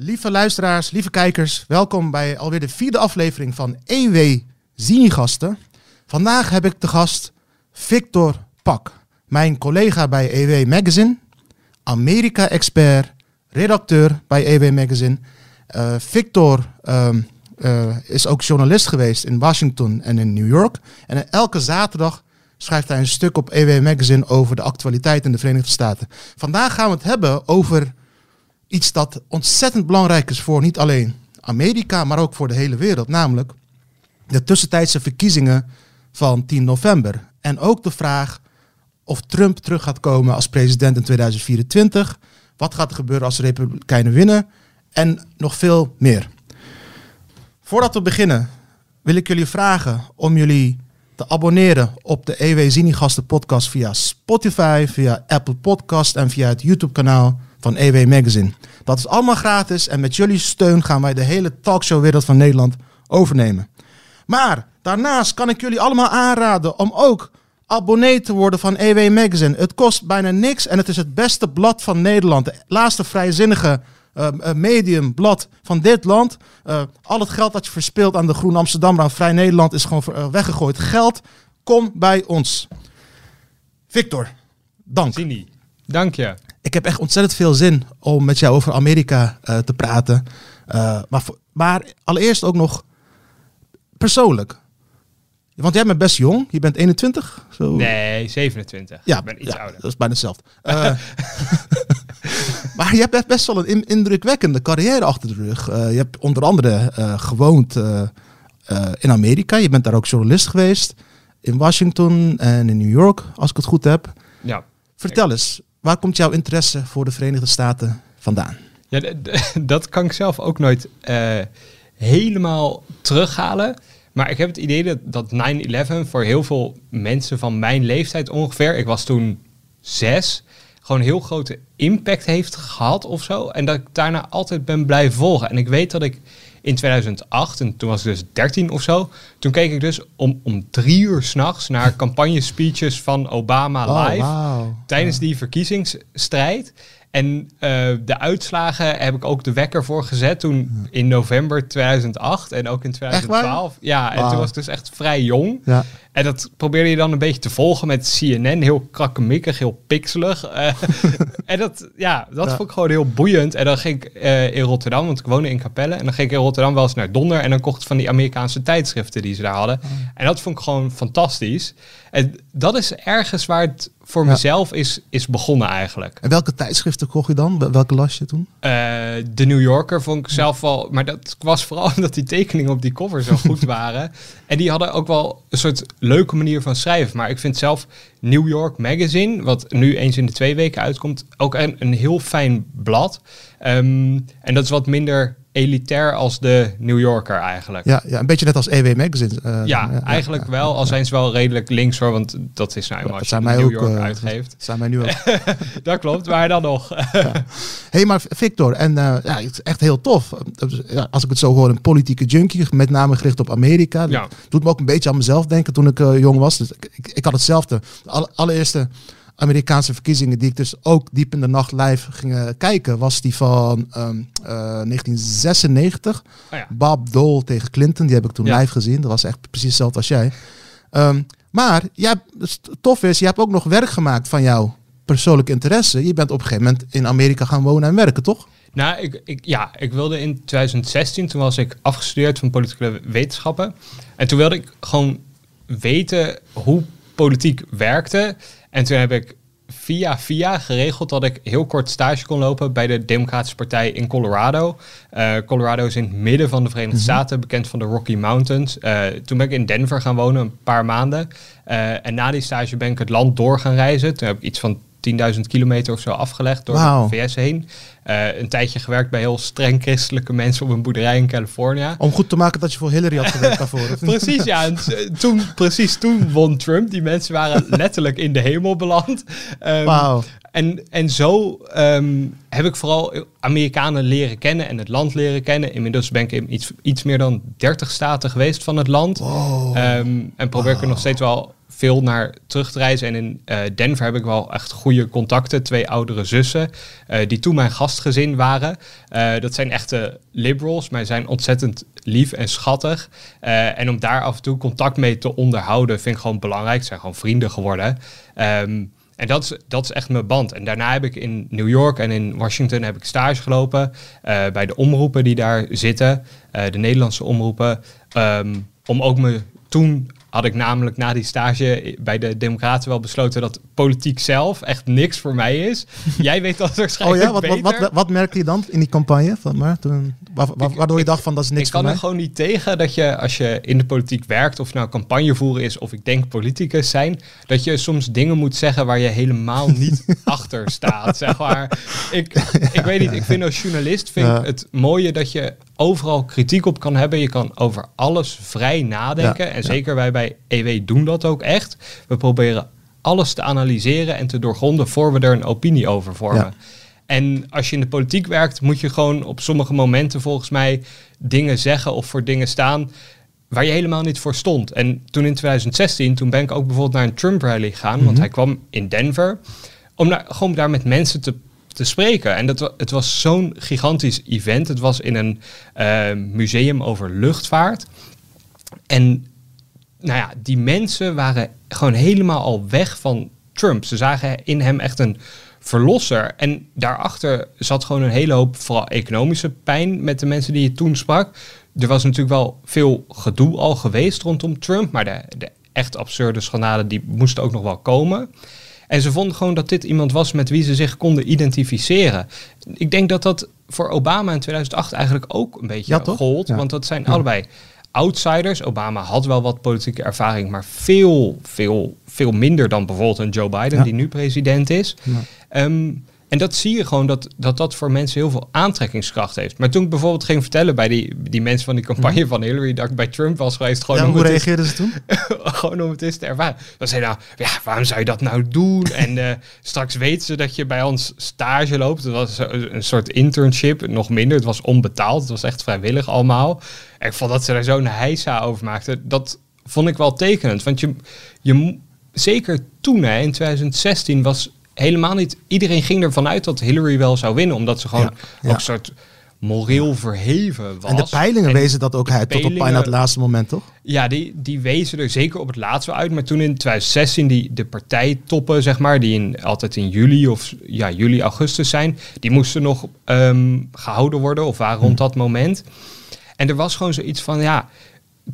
Lieve luisteraars, lieve kijkers, welkom bij alweer de vierde aflevering van EW Zinigasten. Vandaag heb ik de gast Victor Pak, mijn collega bij EW Magazine, Amerika-expert, redacteur bij EW Magazine. Uh, Victor um, uh, is ook journalist geweest in Washington en in New York. En elke zaterdag schrijft hij een stuk op EW Magazine over de actualiteit in de Verenigde Staten. Vandaag gaan we het hebben over iets dat ontzettend belangrijk is voor niet alleen Amerika, maar ook voor de hele wereld. Namelijk de tussentijdse verkiezingen van 10 november. En ook de vraag of Trump terug gaat komen als president in 2024. Wat gaat er gebeuren als de Republikeinen winnen? En nog veel meer. Voordat we beginnen, wil ik jullie vragen om jullie te abonneren op de EW Zinigasten podcast via Spotify, via Apple Podcast en via het YouTube kanaal van EW Magazine. Dat is allemaal gratis en met jullie steun gaan wij de hele talkshowwereld van Nederland overnemen. Maar daarnaast kan ik jullie allemaal aanraden om ook abonnee te worden van EW Magazine. Het kost bijna niks en het is het beste blad van Nederland. De laatste vrijzinnige uh, medium, blad van dit land. Uh, al het geld dat je verspeelt aan de Groen Amsterdam, aan Vrij Nederland, is gewoon weggegooid geld. Kom bij ons. Victor, dank. Zini, dank je. Ik heb echt ontzettend veel zin om met jou over Amerika te praten. maar, maar allereerst ook nog persoonlijk. Want jij bent best jong. Je bent 21? Zo. Nee, 27. Ja, ik ben iets ja, ouder. Dat is bijna hetzelfde. Uh, maar je hebt best wel een indrukwekkende carrière achter de rug. Uh, je hebt onder andere uh, gewoond in Amerika. Je bent daar ook journalist geweest. In Washington en in New York, als ik het goed heb. Ja. Vertel eens, waar komt jouw interesse voor de Verenigde Staten vandaan? Ja, dat kan ik zelf ook nooit helemaal terughalen. Maar ik heb het idee dat, dat 9-11 voor heel veel mensen van mijn leeftijd ongeveer, ik was toen zes, gewoon heel grote impact heeft gehad of zo. En dat ik daarna altijd ben blijven volgen. En ik weet dat ik in 2008, en toen was ik dus 13 of zo, toen keek ik dus om, om drie uur s'nachts naar campagne-speeches van Obama Oh, live tijdens die verkiezingsstrijd. En uh, de uitslagen heb ik ook de wekker voor gezet toen in november 2008 en ook in 2012. Ja, en Wow. toen was ik dus echt vrij jong. Ja. En dat probeerde je dan een beetje te volgen met CNN. Heel krakkemikkig, heel pixelig. Uh, en dat, ja, dat Ja. vond ik gewoon heel boeiend. En dan ging ik uh, in Rotterdam, want ik woonde in Capelle. En dan ging ik in Rotterdam wel eens naar Donder. En dan kocht ik van die Amerikaanse tijdschriften die ze daar hadden. En dat vond ik gewoon fantastisch. En dat is ergens waar het voor Ja. mezelf is, is begonnen eigenlijk. En welke tijdschriften kocht je dan? Wel- Welke las je toen? Eh, de New Yorker vond ik zelf wel... Maar dat was vooral omdat die tekeningen op die cover zo goed waren. En die hadden ook wel een soort leuke manier van schrijven. Maar ik vind zelf New York Magazine, wat nu eens in de twee weken uitkomt, ook een, een heel fijn blad. Ehm, en dat is wat minder elitair als de New Yorker eigenlijk. Ja, ja een beetje net als EW Magazine. eh, Ja, eigenlijk ja, wel. Al zijn ze wel redelijk links hoor, want dat is nou eenmaal als je de New ook. York eh, uitgeeft. Dat zijn mij nu ook. Dat klopt, maar dan nog. hey, maar Victor, en eh, ja, het is echt heel tof. Als ik het zo hoor, een politieke junkie, met name gericht op Amerika. Dat doet me ook een beetje aan mezelf denken toen ik jong was. Dus ik, ik, ik had hetzelfde. De alle- allereerste Amerikaanse verkiezingen die ik dus ook diep in de nacht live ging eh, kijken, was die van ehm, eh, 1996. Oh ja. Bob Dole tegen Clinton, die heb ik toen Ja. live gezien. Dat was echt precies hetzelfde als jij. Ehm, maar jij, het tof is, je hebt ook nog werk gemaakt van jouw persoonlijke interesse. Je bent op een gegeven moment in Amerika gaan wonen en werken, toch? Nou, ik, ik, ja, ik wilde in 2016, toen was ik afgestudeerd van politieke wetenschappen. En toen wilde ik gewoon weten hoe politiek werkte. En toen heb ik via via geregeld dat ik heel kort stage kon lopen bij de Democratische Partij in Colorado. Eh, Colorado is in het midden van de Verenigde Staten, bekend van de Rocky Mountains. Eh, toen ben ik in Denver gaan wonen, een paar maanden. Eh, en na die stage ben ik het land door gaan reizen. Toen heb ik iets van 10.000 kilometer of zo afgelegd door de VS heen. Eh, een tijdje gewerkt bij heel streng christelijke mensen op een boerderij in California. Om goed te maken dat je voor Hillary had gewerkt daarvoor. Precies, ja. En t- toen, precies toen won Trump. Die mensen waren letterlijk in de hemel beland. Ehm, Wauw. En, en zo ehm, heb ik vooral Amerikanen leren kennen en het land leren kennen. Inmiddels ben ik in iets, iets meer dan 30 staten geweest van het land. Wow. Ehm, en probeer ik er nog steeds wel veel naar terug te reizen. En in eh, Denver heb ik wel echt goede contacten. Twee oudere zussen, eh, die toen mijn gastgezin waren. Eh, dat zijn echte liberals, maar zijn ontzettend lief en schattig. En om daar af en toe contact mee te onderhouden, vind ik gewoon belangrijk. Ze zijn gewoon vrienden geworden. Ehm, en dat is, dat is echt mijn band. En daarna heb ik in New York en in Washington heb ik stage gelopen eh, bij de omroepen die daar zitten, de Nederlandse omroepen, ehm, om ook me toen had ik namelijk na die stage bij de Democraten wel besloten dat politiek zelf echt niks voor mij is. Jij weet dat waarschijnlijk oh ja, wat, wat, wat, wat, merkte je dan in die campagne? Van, maar toen, waardoor je dacht van dat is niks voor mij? Ik kan er gewoon niet tegen dat je als je in de politiek werkt, of nou campagne voeren is of ik denk politicus zijn, dat je soms dingen moet zeggen waar je helemaal niet achter staat. Zeg maar. ik, ik weet niet, ik vind als journalist vind ik het mooie dat je overal kritiek op kan hebben. Je kan over alles vrij nadenken. en zeker wij bij EW doen dat ook echt. We proberen alles te analyseren en te doorgronden voor we er een opinie over vormen. En als je in de politiek werkt, moet je gewoon op sommige momenten volgens mij dingen zeggen of voor dingen staan waar je helemaal niet voor stond. En toen in 2016, toen ben ik ook bijvoorbeeld naar een Trump rally gegaan, want mhm. hij kwam in Denver, om daar, gewoon daar met mensen te te spreken. En dat, het was zo'n gigantisch event. Het was in een uh, museum over luchtvaart. En nou ja, die mensen waren gewoon helemaal al weg van Trump. Ze zagen in hem echt een verlosser. En daarachter zat gewoon een hele hoop, vooral economische pijn met de mensen die je toen sprak. Er was natuurlijk wel veel gedoe al geweest rondom Trump, maar de, de echt absurde schandalen die moesten ook nog wel komen. En ze vonden gewoon dat dit iemand was met wie ze zich konden identificeren. Ik denk dat dat voor Obama in 2008 eigenlijk ook een beetje ja, gold. Want dat zijn allebei outsiders. Obama had wel wat politieke ervaring, maar veel, veel, veel minder dan bijvoorbeeld een Joe Biden, die nu president is. Um, en dat zie je gewoon dat, dat dat voor mensen heel veel aantrekkingskracht heeft. Maar toen ik bijvoorbeeld ging vertellen bij die, die mensen van die campagne mhm. van Hillary dat ik bij Trump was geweest. Gewoon ja, hoe reageerden ze toen? gewoon om het eens te ervaren. Dan zei nou, ja, waarom zou je dat nou doen? en uh, straks weten ze dat je bij ons stage loopt. Het was een soort internship, nog minder. Het was onbetaald, het was echt vrijwillig allemaal. En ik vond dat ze daar zo'n heisa over maakten. Dat vond ik wel tekenend. Want je, je zeker toen, hè, in 2016, was helemaal niet. Iedereen ging ervan uit dat Hillary wel zou winnen, omdat ze gewoon ook een soort moreel verheven was. En de peilingen wezen dat ook uit, tot op bijna het laatste moment, toch? Ja, die, die wezen er zeker op het laatste uit. Maar toen in 2016 die, de partijtoppen, zeg maar, die in, altijd in juli of ja, juli, augustus zijn, die moesten nog ehm, gehouden worden of waren rond hm. dat moment. En er was gewoon zoiets van, ja,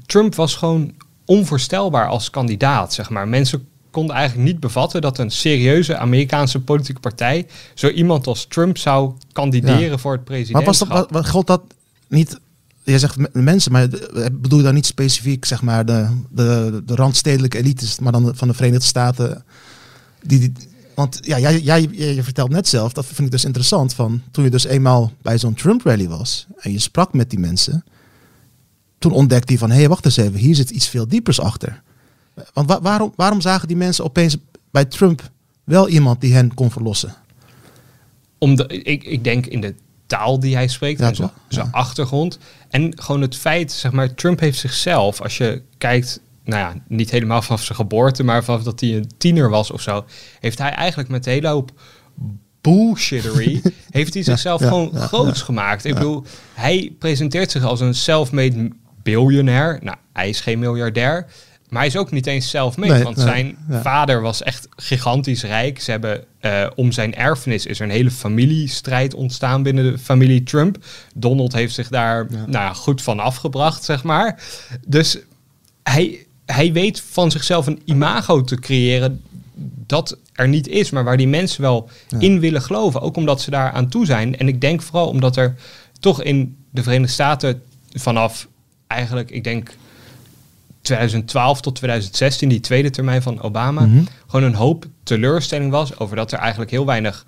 Trump was gewoon onvoorstelbaar als kandidaat, zeg maar. Mensen konden eigenlijk niet bevatten dat een serieuze Amerikaanse politieke partij zo iemand als Trump zou kandideren voor het presidentschap. Maar was dat, wat, dat niet je zegt mensen, maar bedoel je dan niet specifiek zeg maar, de, de, de randstedelijke elites, maar dan van de Verenigde Staten? Die, die want ja, jij, jij, je vertelt net zelf, dat vind ik dus interessant, van toen je dus eenmaal bij zo'n Trump-rally was en je sprak met die mensen, toen ontdekte hij van, hé, hey, wacht eens even, hier zit iets veel diepers achter. Want waarom, waarom zagen die mensen opeens bij Trump wel iemand die hen kon verlossen? Omdat ik, ik denk in de taal die hij spreekt en zijn, zijn achtergrond. En gewoon het feit, zeg maar, Trump heeft zichzelf, als je kijkt, nou ja, niet helemaal vanaf zijn geboorte, maar vanaf dat hij een tiener was of zo, heeft hij eigenlijk met een hele hoop bullshittery, heeft hij zichzelf gewoon groots gemaakt. Ik bedoel, hij presenteert zich als een self-made biljonair. Nou, hij is geen miljardair. Maar hij is ook niet eens zelf mee, want zijn vader was echt gigantisch rijk. Ze hebben uh, om zijn erfenis is er een hele familiestrijd ontstaan binnen de familie Trump. Donald heeft zich daar Nou ja, goed van afgebracht, zeg maar. Dus hij, hij weet van zichzelf een imago te creëren dat er niet is, maar waar die mensen wel in willen geloven. Ook omdat ze daar aan toe zijn. En ik denk vooral omdat er toch in de Verenigde Staten vanaf eigenlijk, ik denk 2012 tot 2016, die tweede termijn van Obama, mhm. gewoon een hoop teleurstelling was over dat er eigenlijk heel weinig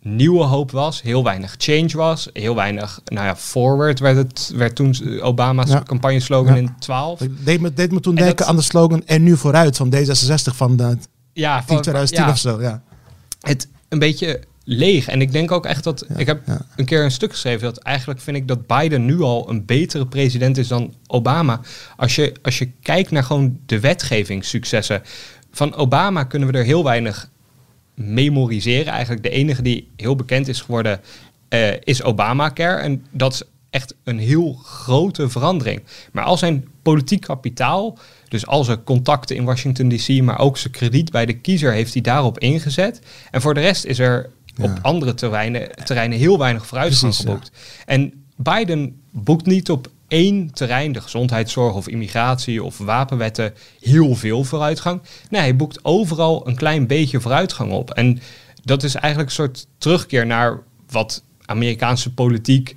nieuwe hoop was, heel weinig change was, heel weinig, nou ja, forward werd het, werd toen Obama's ja. campagneslogan ja. in 12. Deed me, deed me toen denken aan de slogan en nu vooruit van D66 van de ja, van, 2010 ja. of zo, ja. Het een beetje leeg. En ik denk ook echt dat. ik heb een keer een stuk geschreven dat eigenlijk vind ik dat Biden nu al een betere president is dan Obama. Als je, als je kijkt naar gewoon de wetgevingssuccessen. Van Obama kunnen we er heel weinig memoriseren. Eigenlijk de enige die heel bekend is geworden eh, is Obamacare. En dat is echt een heel grote verandering. Maar al zijn politiek kapitaal, dus al zijn contacten in Washington DC, maar ook zijn krediet bij de kiezer, heeft hij daarop ingezet. En voor de rest is er op andere terreinen, terreinen heel weinig vooruitgang ja. geboekt. En Biden boekt niet op één terrein, de gezondheidszorg of immigratie of wapenwetten, heel veel vooruitgang. Nee, hij boekt overal een klein beetje vooruitgang op. En dat is eigenlijk een soort terugkeer naar wat Amerikaanse politiek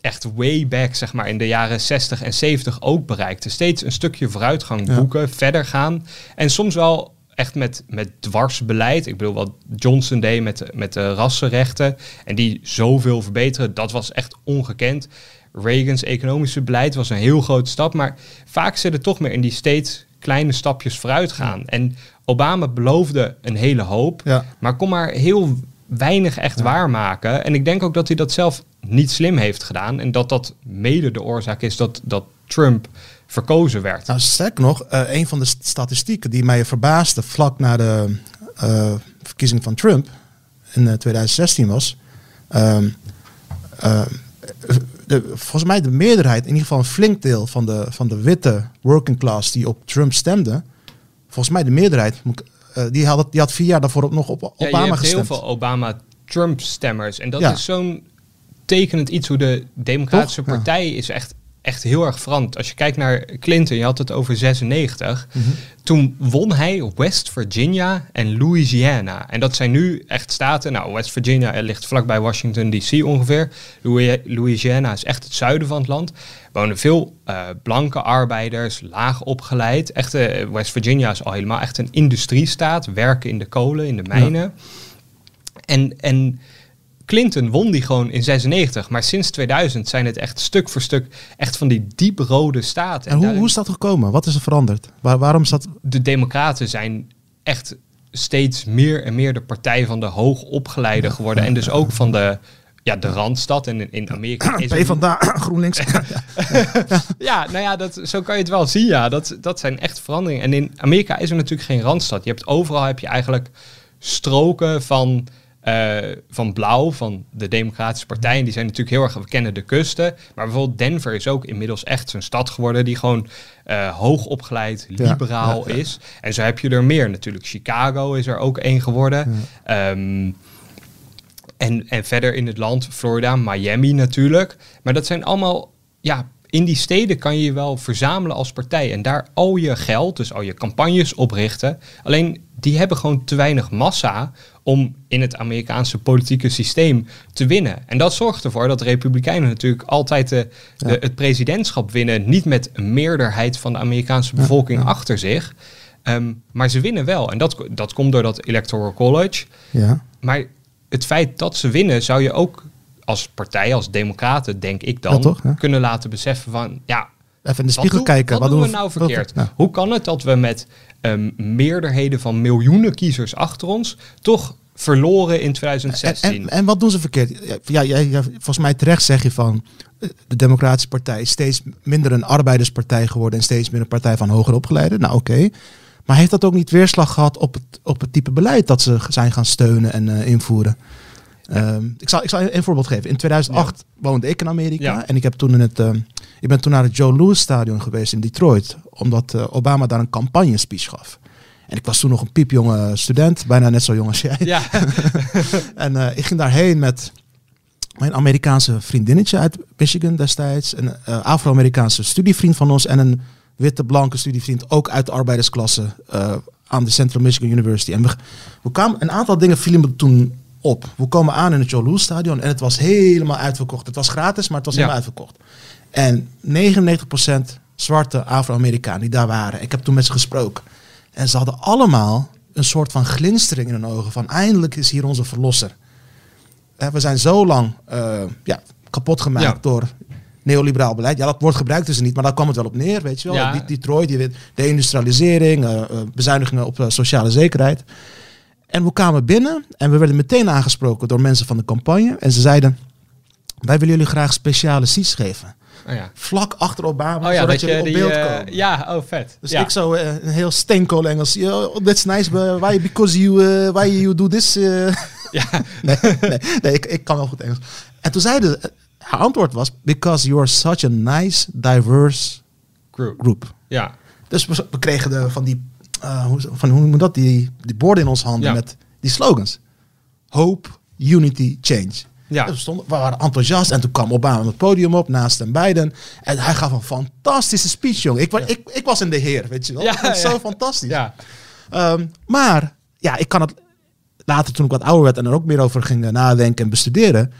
echt way back, zeg maar, in de jaren 60 en 70 ook bereikte. Steeds een stukje vooruitgang Ja. boeken, verder gaan. En soms wel echt met, met dwarsbeleid. Ik bedoel, wat Johnson deed met, de- met de rassenrechten. En die zoveel verbeteren, dat was echt ongekend. Reagan's economische beleid was een heel grote stap. Maar vaak zit het toch meer in die steeds kleine stapjes vooruit gaan. En Obama beloofde een hele hoop. Ja. Maar kon maar heel weinig echt waarmaken. En ik denk ook dat hij dat zelf niet slim heeft gedaan. En dat dat mede de oorzaak is dat, dat Trump verkozen werd. Nou, sterk nog, eh, een van de st- statistieken die mij verbaasde vlak na de eh, verkiezing van Trump in eh, 2016 was. ehm, eh, de, volgens mij de meerderheid, in ieder geval een flink deel van de, van de witte working class die op Trump stemde. Volgens mij de meerderheid, eh, die, had, die had vier jaar daarvoor ook nog op Ja, je Obama gestemd. heel veel Obama-Trump-stemmers. En dat Ja. is zo'n tekenend iets hoe de Democratische Toch? Ja. Partij is echt, echt heel erg veranderd. Als je kijkt naar Clinton, je had het over 96. Mhm. Toen won hij West Virginia en Louisiana. En dat zijn nu echt staten. Nou, West Virginia eh, ligt vlakbij Washington D.C. ongeveer. Louis- Louisiana is echt het zuiden van het land. Er wonen veel eh, blanke arbeiders, laag opgeleid. Echt, eh, West Virginia is al helemaal echt een industriestaat. Werken in de kolen, in de mijnen. En, en Clinton won die gewoon in 96. Maar sinds 2000 zijn het echt stuk voor stuk echt van die dieprode staten. En hoe, daarin- hoe is dat gekomen? Wat is er veranderd? Waar, waarom is dat? de Democraten zijn echt steeds meer en meer de partij van de hoogopgeleide geworden. En dus ook van de, ja, de Randstad. En in, in Amerika is P er- van da GroenLinks. Ja, nou ja, dat, zo kan je het wel zien. Ja. Dat, dat zijn echt veranderingen. En in Amerika is er natuurlijk geen Randstad. Je hebt overal heb je eigenlijk stroken van, eh, van blauw, van de Democratische Partij. En die zijn natuurlijk heel erg, we kennen de kusten. Maar bijvoorbeeld Denver is ook inmiddels echt zo'n stad geworden die gewoon eh hoog opgeleid, Ja, liberaal is. En zo heb je er meer natuurlijk. Chicago is er ook één geworden. Ehm, en, en verder in het land, Florida, Miami natuurlijk. Maar dat zijn allemaal, ja, in die steden kan je je wel verzamelen als partij. En daar al je geld, dus al je campagnes oprichten. Alleen die hebben gewoon te weinig massa om in het Amerikaanse politieke systeem te winnen. En dat zorgt ervoor dat de Republikeinen natuurlijk altijd de, de- Ja. het presidentschap winnen. Niet met een meerderheid van de Amerikaanse bevolking achter zich. Ehm, maar ze winnen wel. En dat, dat komt door dat Electoral College. ja. Maar het feit dat ze winnen, zou je ook als partij, als democraten, denk ik dan, toch, kunnen laten beseffen van, ja, Even in de wat, spiegel doen, kijken. wat doen we nou verkeerd? ja. Hoe kan het dat we met ehm, meerderheden van miljoenen kiezers achter ons toch verloren in En, 2016? en, en wat doen ze verkeerd? Ja, Ja, volgens mij terecht zeg je van eh, de Democratische Partij is steeds minder een arbeiderspartij geworden en steeds meer een partij van hoger opgeleiden. Nou, oké. Maar heeft dat ook niet weerslag gehad op het, op het type beleid dat ze zijn gaan steunen en eh, invoeren? Ehm, ik, zal, ik zal een voorbeeld geven. In 2008 woonde ik in Amerika Ja. en ik, heb toen in het, ehm, ik ben toen naar het Joe Louis Stadion geweest in Detroit, omdat eh, Obama daar een campagne speech gaf. En ik was toen nog een piepjonge student, bijna net zo jong als jij. ja, En eh, ik ging daarheen met mijn Amerikaanse vriendinnetje uit Michigan destijds. Een eh, Afro-Amerikaanse studievriend van ons. En een witte, blanke studievriend, ook uit de arbeidersklasse aan de Central Michigan University. En we, we kwamen, een aantal dingen vielen me toen op. We komen aan in het Joe Louis Stadion en het was helemaal uitverkocht. Het was gratis, maar het was Ja. helemaal uitverkocht. En 99% zwarte Afro-Amerikanen die daar waren. Ik heb toen met ze gesproken. En ze hadden allemaal een soort van glinstering in hun ogen. Van eindelijk is hier onze verlosser. Eh, we zijn zo lang eh, ja, kapot gemaakt Ja. door neoliberaal beleid. Ja, dat woord gebruikten ze niet, maar daar kwam het wel op neer, weet je wel. Ja. Die- Detroit, die, deindustrialisering, eh, eh, bezuinigingen op sociale zekerheid. En we kwamen binnen en we werden meteen aangesproken door mensen van de campagne. En ze zeiden, wij willen jullie graag speciale seats geven. Oh ja. Vlak achter Obama, Oh ja, zodat dat je op die, beeld eh, komt. Ja, oh vet. Dus ja. ik zo eh, een heel steenkool Engels. Yo, that's nice, but why? Because you, eh, why you do this? eh?" Ja, nee, nee, nee ik, ik kan wel goed Engels. En toen zei ze, haar antwoord was, because you are such a nice, diverse group. group. Ja, Dus we, we kregen de, van die, eh, hoe, van, hoe dat, die, die borden in onze handen Ja. met die slogans. Hope, unity, change. ja. Dus we, stonden, we waren enthousiast en toen kwam Obama op het podium op naast hen beiden. En hij gaf een fantastische speech, jongen. Ik, wa- ik, ik was in de heer, weet je wel. Ja, Dat ja. zo fantastisch. ja. Ehm, maar ja, ik kan het later toen ik wat ouder werd en er ook meer over ging nadenken en bestuderen.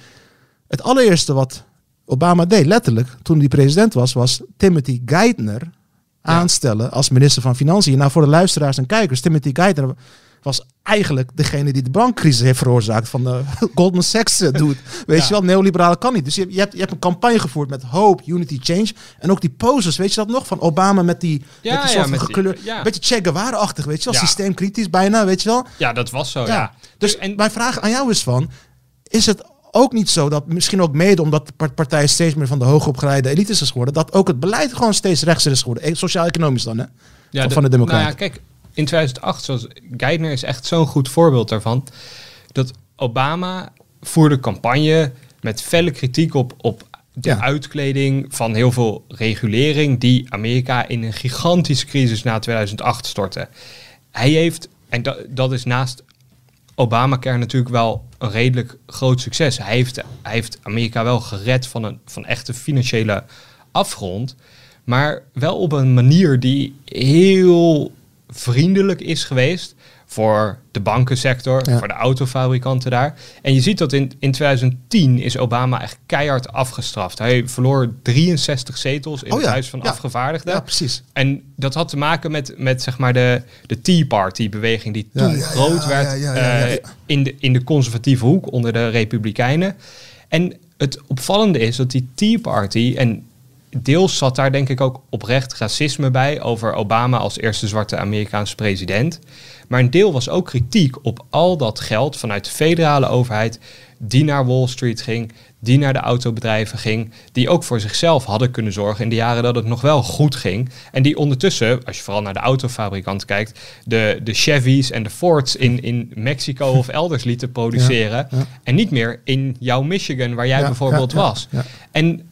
Het allereerste wat Obama deed, letterlijk, toen hij president was, was Timothy Geithner aanstellen als minister van Financiën. Nou, voor de luisteraars en kijkers, Timothy Geithner was eigenlijk degene die de bankcrisis heeft veroorzaakt van de Goldman Sachs eh, doet. Weet Ja. je wel, neoliberale kan niet. Dus je, je, hebt, je hebt een campagne gevoerd met hope, unity, change. En ook die poses, weet je dat nog? Van Obama met die, Ja, met die ja, soort van met die- gekleur, ja. beetje Che Guevara-achtig, weet je wel? Ja. Systeemkritisch bijna, weet je wel? ja, dat was zo, Ja. ja. Dus en, mijn vraag aan jou is van, is het ook niet zo dat misschien ook mede omdat de par- partij steeds meer van de hoogopgeleide elites is geworden, dat ook het beleid gewoon steeds rechtser is geworden, Eh, sociaal-economisch dan, hè? ja, van- van de Democraten. Nou ja, kijk, in 2008, zoals Geithner is echt zo'n goed voorbeeld daarvan, dat Obama voerde campagne met felle kritiek op, op de Ja. uitkleding van heel veel regulering die Amerika in een gigantische crisis na 2008 stortte. Hij heeft, en dat, dat is naast Obamacare natuurlijk wel een redelijk groot succes. Hij heeft, hij heeft Amerika wel gered van een van echte financiële afgrond. Maar wel op een manier die heel vriendelijk is geweest voor de bankensector, Ja. voor de autofabrikanten daar. En je ziet dat in, in 2010 is Obama echt keihard afgestraft. Hij verloor 63 zetels in Oh het ja, Huis van ja. Afgevaardigden. Ja, precies. En dat had te maken met, met zeg maar de, de Tea Party-beweging die toen groot werd eh, in, de, in de conservatieve hoek onder de Republikeinen. En het opvallende is dat die Tea Party, en deels zat daar denk ik ook oprecht racisme bij over Obama als eerste zwarte Amerikaanse president. Maar een deel was ook kritiek op al dat geld vanuit de federale overheid die naar Wall Street ging, die naar de autobedrijven ging, die ook voor zichzelf hadden kunnen zorgen in de jaren dat het nog wel goed ging. En die ondertussen, als je vooral naar de autofabrikanten kijkt, de, de Chevys en de Fords in, in Mexico of elders lieten produceren. ja. En niet meer in jouw Michigan, waar jij Ja, bijvoorbeeld was. En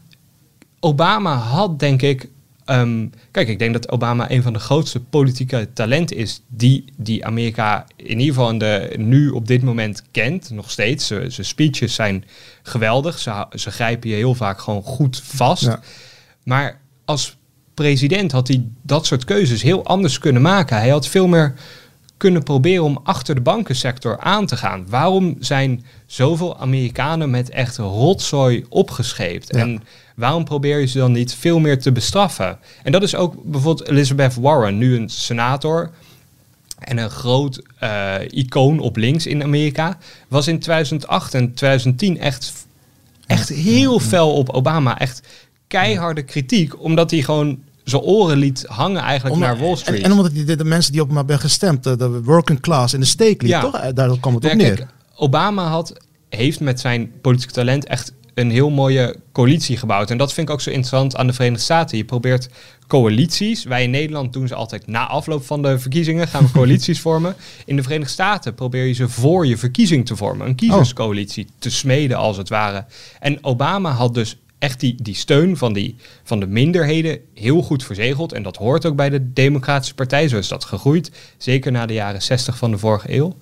Obama had, denk ik. ehm, kijk, ik denk dat Obama een van de grootste politieke talenten is. die, die Amerika in ieder geval in de, nu op dit moment kent. Nog steeds. Zijn speeches zijn geweldig. Ze, ze grijpen je heel vaak gewoon goed vast. Ja. Maar als president had hij dat soort keuzes heel anders kunnen maken. Hij had veel meer kunnen proberen om achter de bankensector aan te gaan. Waarom zijn zoveel Amerikanen met echt rotzooi opgescheept? Ja. En waarom probeer je ze dan niet veel meer te bestraffen? En dat is ook bijvoorbeeld Elizabeth Warren, nu een senator en een groot eh, icoon op links in Amerika, was in 2008 en 2010 echt, echt heel fel op Obama. Echt keiharde kritiek, omdat hij gewoon zijn oren liet hangen eigenlijk naar Wall Street. En, en omdat die, de, de mensen die op hem hebben gestemd, de, de working class in de steek liet, Ja. toch? Eh, Daar kwam het op neer. kijk, Obama had, heeft met zijn politieke talent echt een heel mooie coalitie gebouwd. En dat vind ik ook zo interessant aan de Verenigde Staten. Je probeert coalities. Wij in Nederland doen ze altijd na afloop van de verkiezingen. Gaan we coalities vormen. In de Verenigde Staten probeer je ze voor je verkiezing te vormen. Een kiezerscoalitie te smeden als het ware. En Obama had dus echt die, die steun van, die, van de minderheden heel goed verzegeld. En dat hoort ook bij de Democratische Partij. Zo is dat gegroeid. Zeker na de jaren 60 van de vorige eeuw.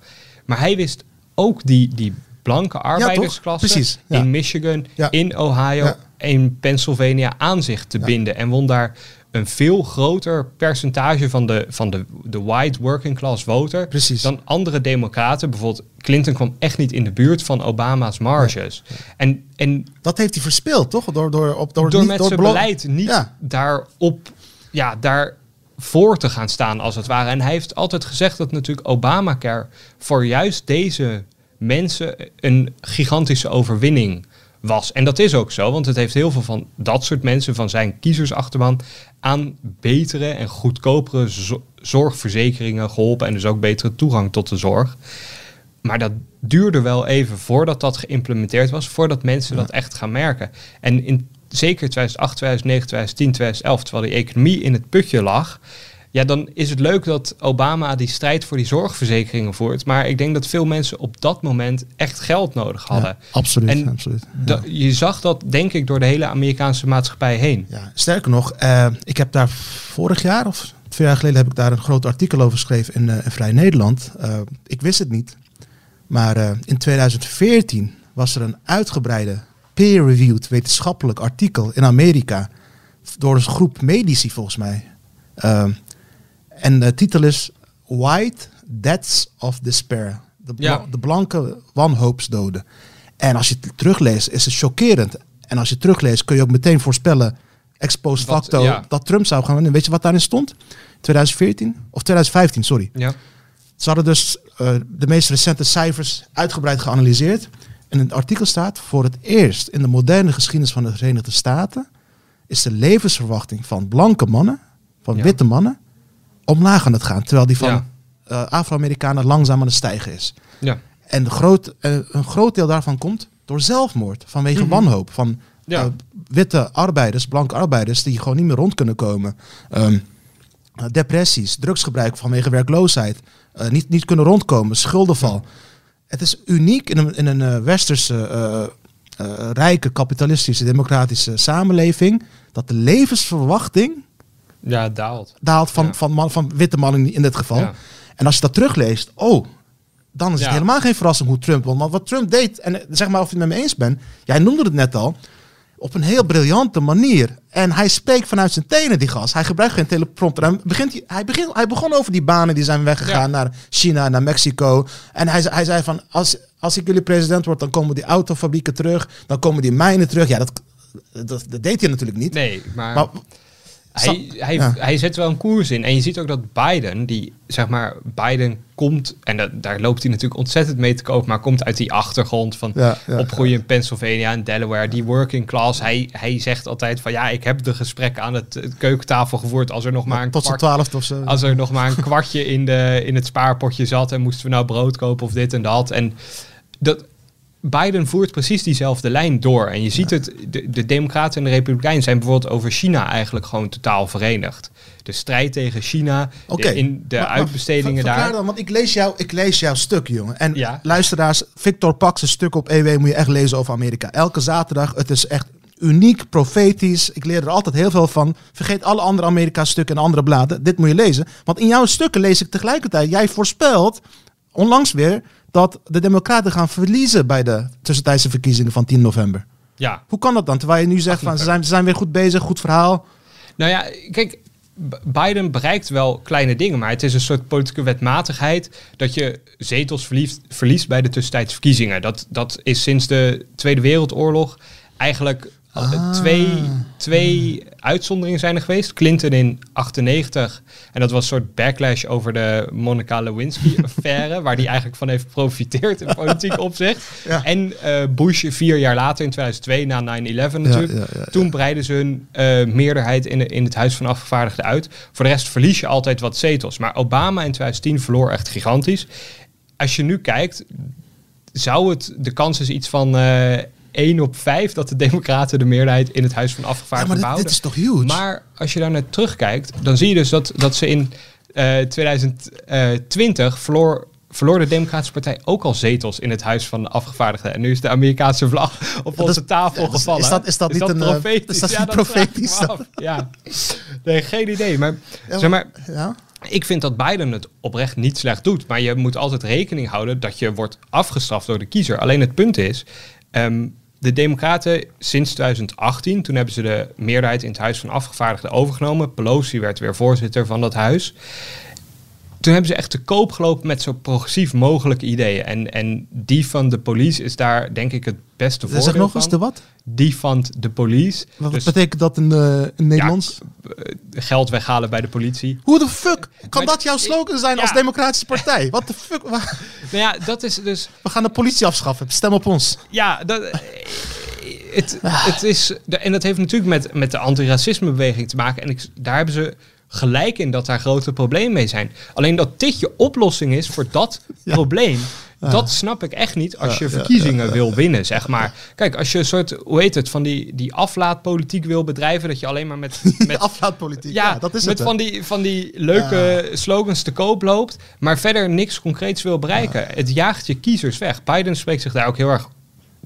Maar hij wist ook die, die blanke arbeidersklasse Precies, ja. in Michigan, Ja. in Ohio, in Pennsylvania aan zich te binden. En won daar een veel groter percentage van de, van de, de white working class voter Precies. dan andere democraten. Bijvoorbeeld Clinton kwam echt niet in de buurt van Obama's marges. En, en Dat heeft hij verspeeld, toch? Door, door, op, door, door niet- met door zijn beleid niet Ja. daarop, ja, daar voor te gaan staan als het ware. En hij heeft altijd gezegd dat natuurlijk Obamacare voor juist deze mensen een gigantische overwinning was. En dat is ook zo, want het heeft heel veel van dat soort mensen, van zijn kiezersachterban, aan betere en goedkopere zo- zorgverzekeringen geholpen en dus ook betere toegang tot de zorg. Maar dat duurde wel even voordat dat geïmplementeerd was, voordat mensen dat echt gaan merken. En in zeker 2008, 2009, 2010, 2011, terwijl die economie in het putje lag, ja, dan is het leuk dat Obama die strijd voor die zorgverzekeringen voert. Maar ik denk dat veel mensen op dat moment echt geld nodig hadden. Ja, absoluut. En absoluut. Ja. Je zag dat, denk ik, door de hele Amerikaanse maatschappij heen. Ja, sterker nog, eh, ik heb daar vorig jaar of twee jaar geleden heb ik daar een groot artikel over geschreven in, eh, in Vrij Nederland. Eh, ik wist het niet, maar in 2014 was er een uitgebreide peer-reviewed wetenschappelijk artikel in Amerika door een groep medici volgens mij. Eh, en de titel is White Deaths of Despair. De, bla- Ja. de blanke wanhoopsdoden. En als je het terugleest, is het chockerend. En als je het terugleest, kun je ook meteen voorspellen, ex post facto, ja. dat Trump zou gaan winnen. Weet je wat daarin stond? 2014? Of 2015, sorry. Ja. Ze hadden dus eh, de meest recente cijfers uitgebreid geanalyseerd. En in het artikel staat, voor het eerst in de moderne geschiedenis van de Verenigde Staten is de levensverwachting van blanke mannen, van Ja. witte mannen, omlaag aan het gaan. Terwijl die van Ja. eh, Afro-Amerikanen langzaam aan het stijgen is. Ja. En de groot, eh, een groot deel daarvan komt door zelfmoord, vanwege Mhm. wanhoop. Van Ja. eh, witte arbeiders, blanke arbeiders, die gewoon niet meer rond kunnen komen. Ehm, eh, depressies, drugsgebruik vanwege werkloosheid, niet, niet kunnen rondkomen, schuldenval. Het is uniek in een, in een westerse, rijke, kapitalistische, democratische samenleving, dat de levensverwachting ja, daalt. daalt van, Ja. van, man, van witte mannen in, dit geval. Ja. En als je dat terugleest, oh, dan is het helemaal geen verrassing hoe Trump won. Want wat Trump deed, en eh, zeg maar of je het met me eens bent, jij noemde het net al, op een heel briljante manier. En hij spreekt vanuit zijn tenen, die gast. Hij gebruikt geen teleprompter. Hij, begint, hij, begint, hij begon over die banen die zijn weggegaan Ja. naar China, naar Mexico. En hij, zei- hij zei van, als, als ik jullie president word, dan komen die autofabrieken terug. Dan komen die mijnen terug. Ja, dat, dat, dat deed hij natuurlijk niet. Nee, maar, Maar hij, hij, Ja. hij zet wel een koers in. En je ziet ook dat Biden, die zeg maar, Biden komt, en dat, daar loopt hij natuurlijk ontzettend mee te koop, maar komt uit die achtergrond van Ja, ja, opgroeien in Pennsylvania en Delaware, die working class. Hij, hij zegt altijd van ja, ik heb de gesprekken aan het, het keukentafel gevoerd als er nog maar een tot kwart of zo. als er nog maar een kwartje in, de, in het spaarpotje zat en moesten we nou brood kopen of dit en dat. En dat, Biden voert precies diezelfde lijn door. En je ziet het, de, de Democraten en de Republikeinen zijn bijvoorbeeld over China eigenlijk gewoon totaal verenigd. De strijd tegen China, Oké. de, in de Maar- maar uitbestedingen verklaar daar. Dan, want ik lees, jou, ik lees jouw stuk, jongen. En Ja. luisteraars, Victor Pax, een stuk op EW moet je echt lezen over Amerika. Elke zaterdag, het is echt uniek, profetisch. Ik leer er altijd heel veel van. Vergeet alle andere Amerika-stukken en andere bladen. Dit moet je lezen. Want in jouw stukken lees ik tegelijkertijd, jij voorspelt onlangs weer dat de Democraten gaan verliezen bij de tussentijdse verkiezingen van 10 november. Ja, Hoe kan dat dan? Terwijl je nu zegt van ze zijn, ze zijn weer goed bezig, goed verhaal. Nou ja, kijk, Biden bereikt wel kleine dingen, maar het is een soort politieke wetmatigheid dat je zetels verliest, verliest bij de tussentijdse verkiezingen. Dat, dat is sinds de Tweede Wereldoorlog eigenlijk Ah. twee, twee uitzonderingen zijn er geweest. Clinton in 98 en dat was een soort backlash over de Monica Lewinsky-affaire, waar die eigenlijk van heeft geprofiteerd in politiek opzicht. Ja. En eh, Bush vier jaar later in 2002, na 9-11 natuurlijk. ja, ja, ja. Toen breiden ze hun eh, meerderheid in, in het Huis van Afgevaardigden uit. Voor de rest verlies je altijd wat zetels. Maar Obama in 2010 verloor echt gigantisch. Als je nu kijkt, zou het, de kans is iets van eh 1 op 5 dat de Democraten de meerderheid in het Huis van Ja, Afgevaardigden maar dit, is toch huge? Maar als je daar naar terugkijkt, dan zie je dus dat, dat ze in eh 2020 verloor, verloor de Democratische Partij ook al zetels in het Huis van de Afgevaardigden. En nu is de Amerikaanse vlag op Dat onze tafel ja, is- gevallen. is dat- is dat niet een, eh, profetisch? is dat Ja, profetisch? Ja, nee, geen idee. Maar, Ja, zeg maar ja? ik vind dat Biden het oprecht niet slecht doet. Maar je moet altijd rekening houden dat je wordt afgestraft door de kiezer. Alleen het punt is, ehm, de Democraten sinds 2018, toen hebben ze de meerderheid in het Huis van Afgevaardigden overgenomen. Pelosi werd weer voorzitter van dat huis. Toen hebben ze echt te koop gelopen met zo progressief mogelijke ideeën. En, en die van de police is daar denk ik het beste Zeg voordeel nog eens de wat? Die van de police. Wat Dus betekent dat in, eh, in Nederlands? eh, geld weghalen bij de politie. Hoe de fuck kan Maar dat jouw slogan zijn ja. als democratische partij? Wat de fuck? Nou ja, dat is dus... We gaan de politie afschaffen. Stem op ons. Ja, dat, het, het is, en dat heeft natuurlijk met, met de antiracismebeweging te maken. En ik, daar hebben ze gelijk in dat daar grote problemen mee zijn. Alleen dat dit je oplossing is voor dat Ja. probleem. Dat snap ik echt niet als je ja, verkiezingen wil winnen, zeg maar. Kijk, als je een soort, hoe heet het, van die, die aflaatpolitiek wil bedrijven, dat je alleen maar met... Met aflaatpolitiek. Ja, dat is met het. van die, van die leuke slogans te koop loopt, maar verder niks concreets wil bereiken. Het jaagt je kiezers weg. Biden spreekt zich daar ook heel erg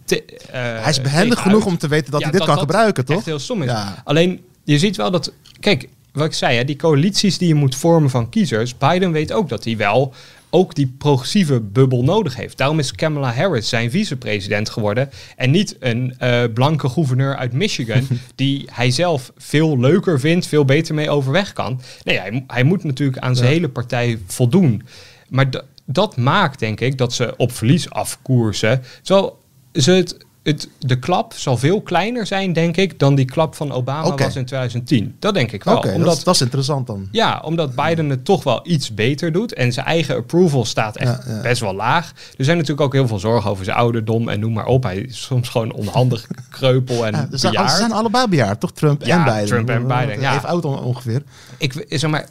te, eh, Hij is behendig genoeg uit. om te weten dat Ja, hij dit kan gebruiken, toch? Echt heel stom is. Ja. Alleen, je ziet wel dat... Kijk, wat ik zei, hè, die coalities die je moet vormen van kiezers... Biden weet ook dat hij wel ook die progressieve bubbel nodig heeft. Daarom is Kamala Harris zijn vicepresident geworden... en niet een eh, blanke gouverneur uit Michigan... die hij zelf veel leuker vindt, veel beter mee overweg kan. Nee, hij, hij moet natuurlijk aan zijn Ja. hele partij voldoen. Maar dat maakt, denk ik, dat ze op verlies afkoersen. Terwijl ze het, het, de klap zal veel kleiner zijn, denk ik, dan die klap van Obama was in 2010. Dat denk ik wel. Oké, dat, omdat, is- dat is interessant dan. ja, omdat Biden het toch wel iets beter doet. En zijn eigen approval staat echt Ja, ja. best wel laag. Er zijn natuurlijk ook heel veel zorgen over zijn ouderdom en noem maar op. Hij is soms gewoon onhandig, kreupel en Ja, ze, zijn, bejaard. ze zijn allebei bejaard, toch? Trump en Biden. Trump en Biden, ja. Even oud on- ongeveer. Ik zeg maar.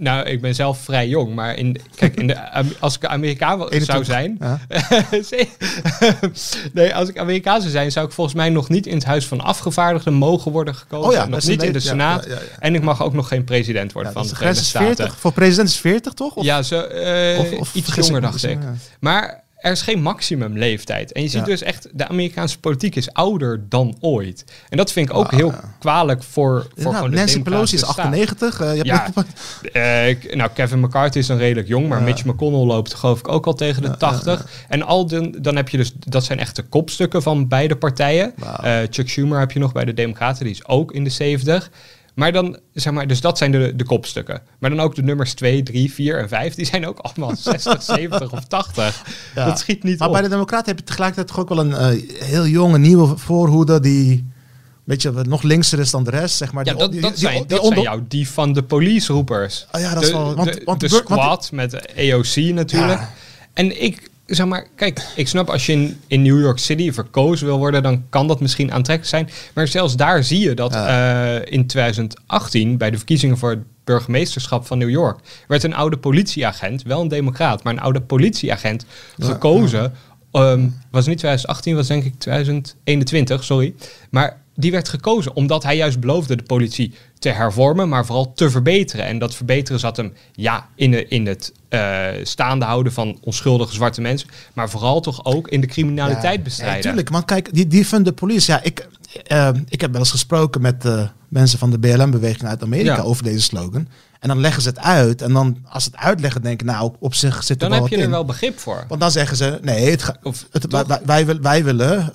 Nou, ik ben zelf vrij jong, maar in, kijk, in de, als ik Amerikaan zou 21. zijn. Ja. nee, als ik Amerikaan zou zijn, zou ik volgens mij nog niet in het Huis van Afgevaardigden mogen worden gekozen. Oh ja, nog niet in de Senaat. ja. En ik mag ook nog geen president worden van dus de Verenigde 40. Staten. Voor president is 40, toch? Of, Ja, ze, eh, of- of iets jonger, dacht ik. Maar er is geen maximumleeftijd. En je ziet Ja. dus echt, de Amerikaanse politiek is ouder dan ooit. En dat vind ik ook Wauw, heel ja. kwalijk voor, voor gewoon de Nancy Pelosi is democratische staat. 98. eh, je Ja. Eh, nou, Kevin McCarthy is dan redelijk jong, maar Ja. Mitch McConnell loopt geloof ik ook al tegen de Ja, 80. En al den, dan heb je dus, dat zijn echt de kopstukken van beide partijen. Eh, Chuck Schumer heb je nog bij de Democraten, die is ook in de 70. Maar dan, zeg maar, dus dat zijn de, de kopstukken. Maar dan ook de nummers 2, 3, 4 en 5, die zijn ook allemaal 60, 70 of 80. Ja. Dat schiet niet Maar op. bij de Democraten heb je tegelijkertijd toch ook wel een eh, heel jonge nieuwe voorhoede die weet je, nog linkser is dan de rest. Zeg maar. ja, Die- dat, die- dat, die- zijn, dat zijn jouw die van de police-roepers. Oh ja, dat is de, wel- want- de, want de de bur- want- squad met de AOC natuurlijk. Ja. En ik, zeg maar, kijk, ik snap als je in, in New York City verkozen wil worden, dan kan dat misschien aantrekkelijk zijn. Maar zelfs daar zie je dat eh, in 2018, bij de verkiezingen voor het burgemeesterschap van New York, werd een oude politieagent, wel een democraat, maar een oude politieagent gekozen. Ehm, was niet 2018, was denk ik 2021, sorry. Maar die werd gekozen omdat hij juist beloofde de politie te hervormen, maar vooral te verbeteren. En dat verbeteren zat hem ja, in, de, in het eh, staande houden van onschuldige zwarte mensen, maar vooral toch ook in de criminaliteit Ja, bestrijden. Natuurlijk, want kijk, die, die van de police. Ja, ik, eh, ik heb wel eens gesproken met eh, mensen van de BLM-beweging uit Amerika Ja. over deze slogan. En dan leggen ze het uit. En dan, als ze het uitleggen, denk ik, nou, op zich zit er Dan wel heb wat je er wel begrip voor. Want dan zeggen ze, nee, het ga- Of het, wij, wij, wij wil- wij willen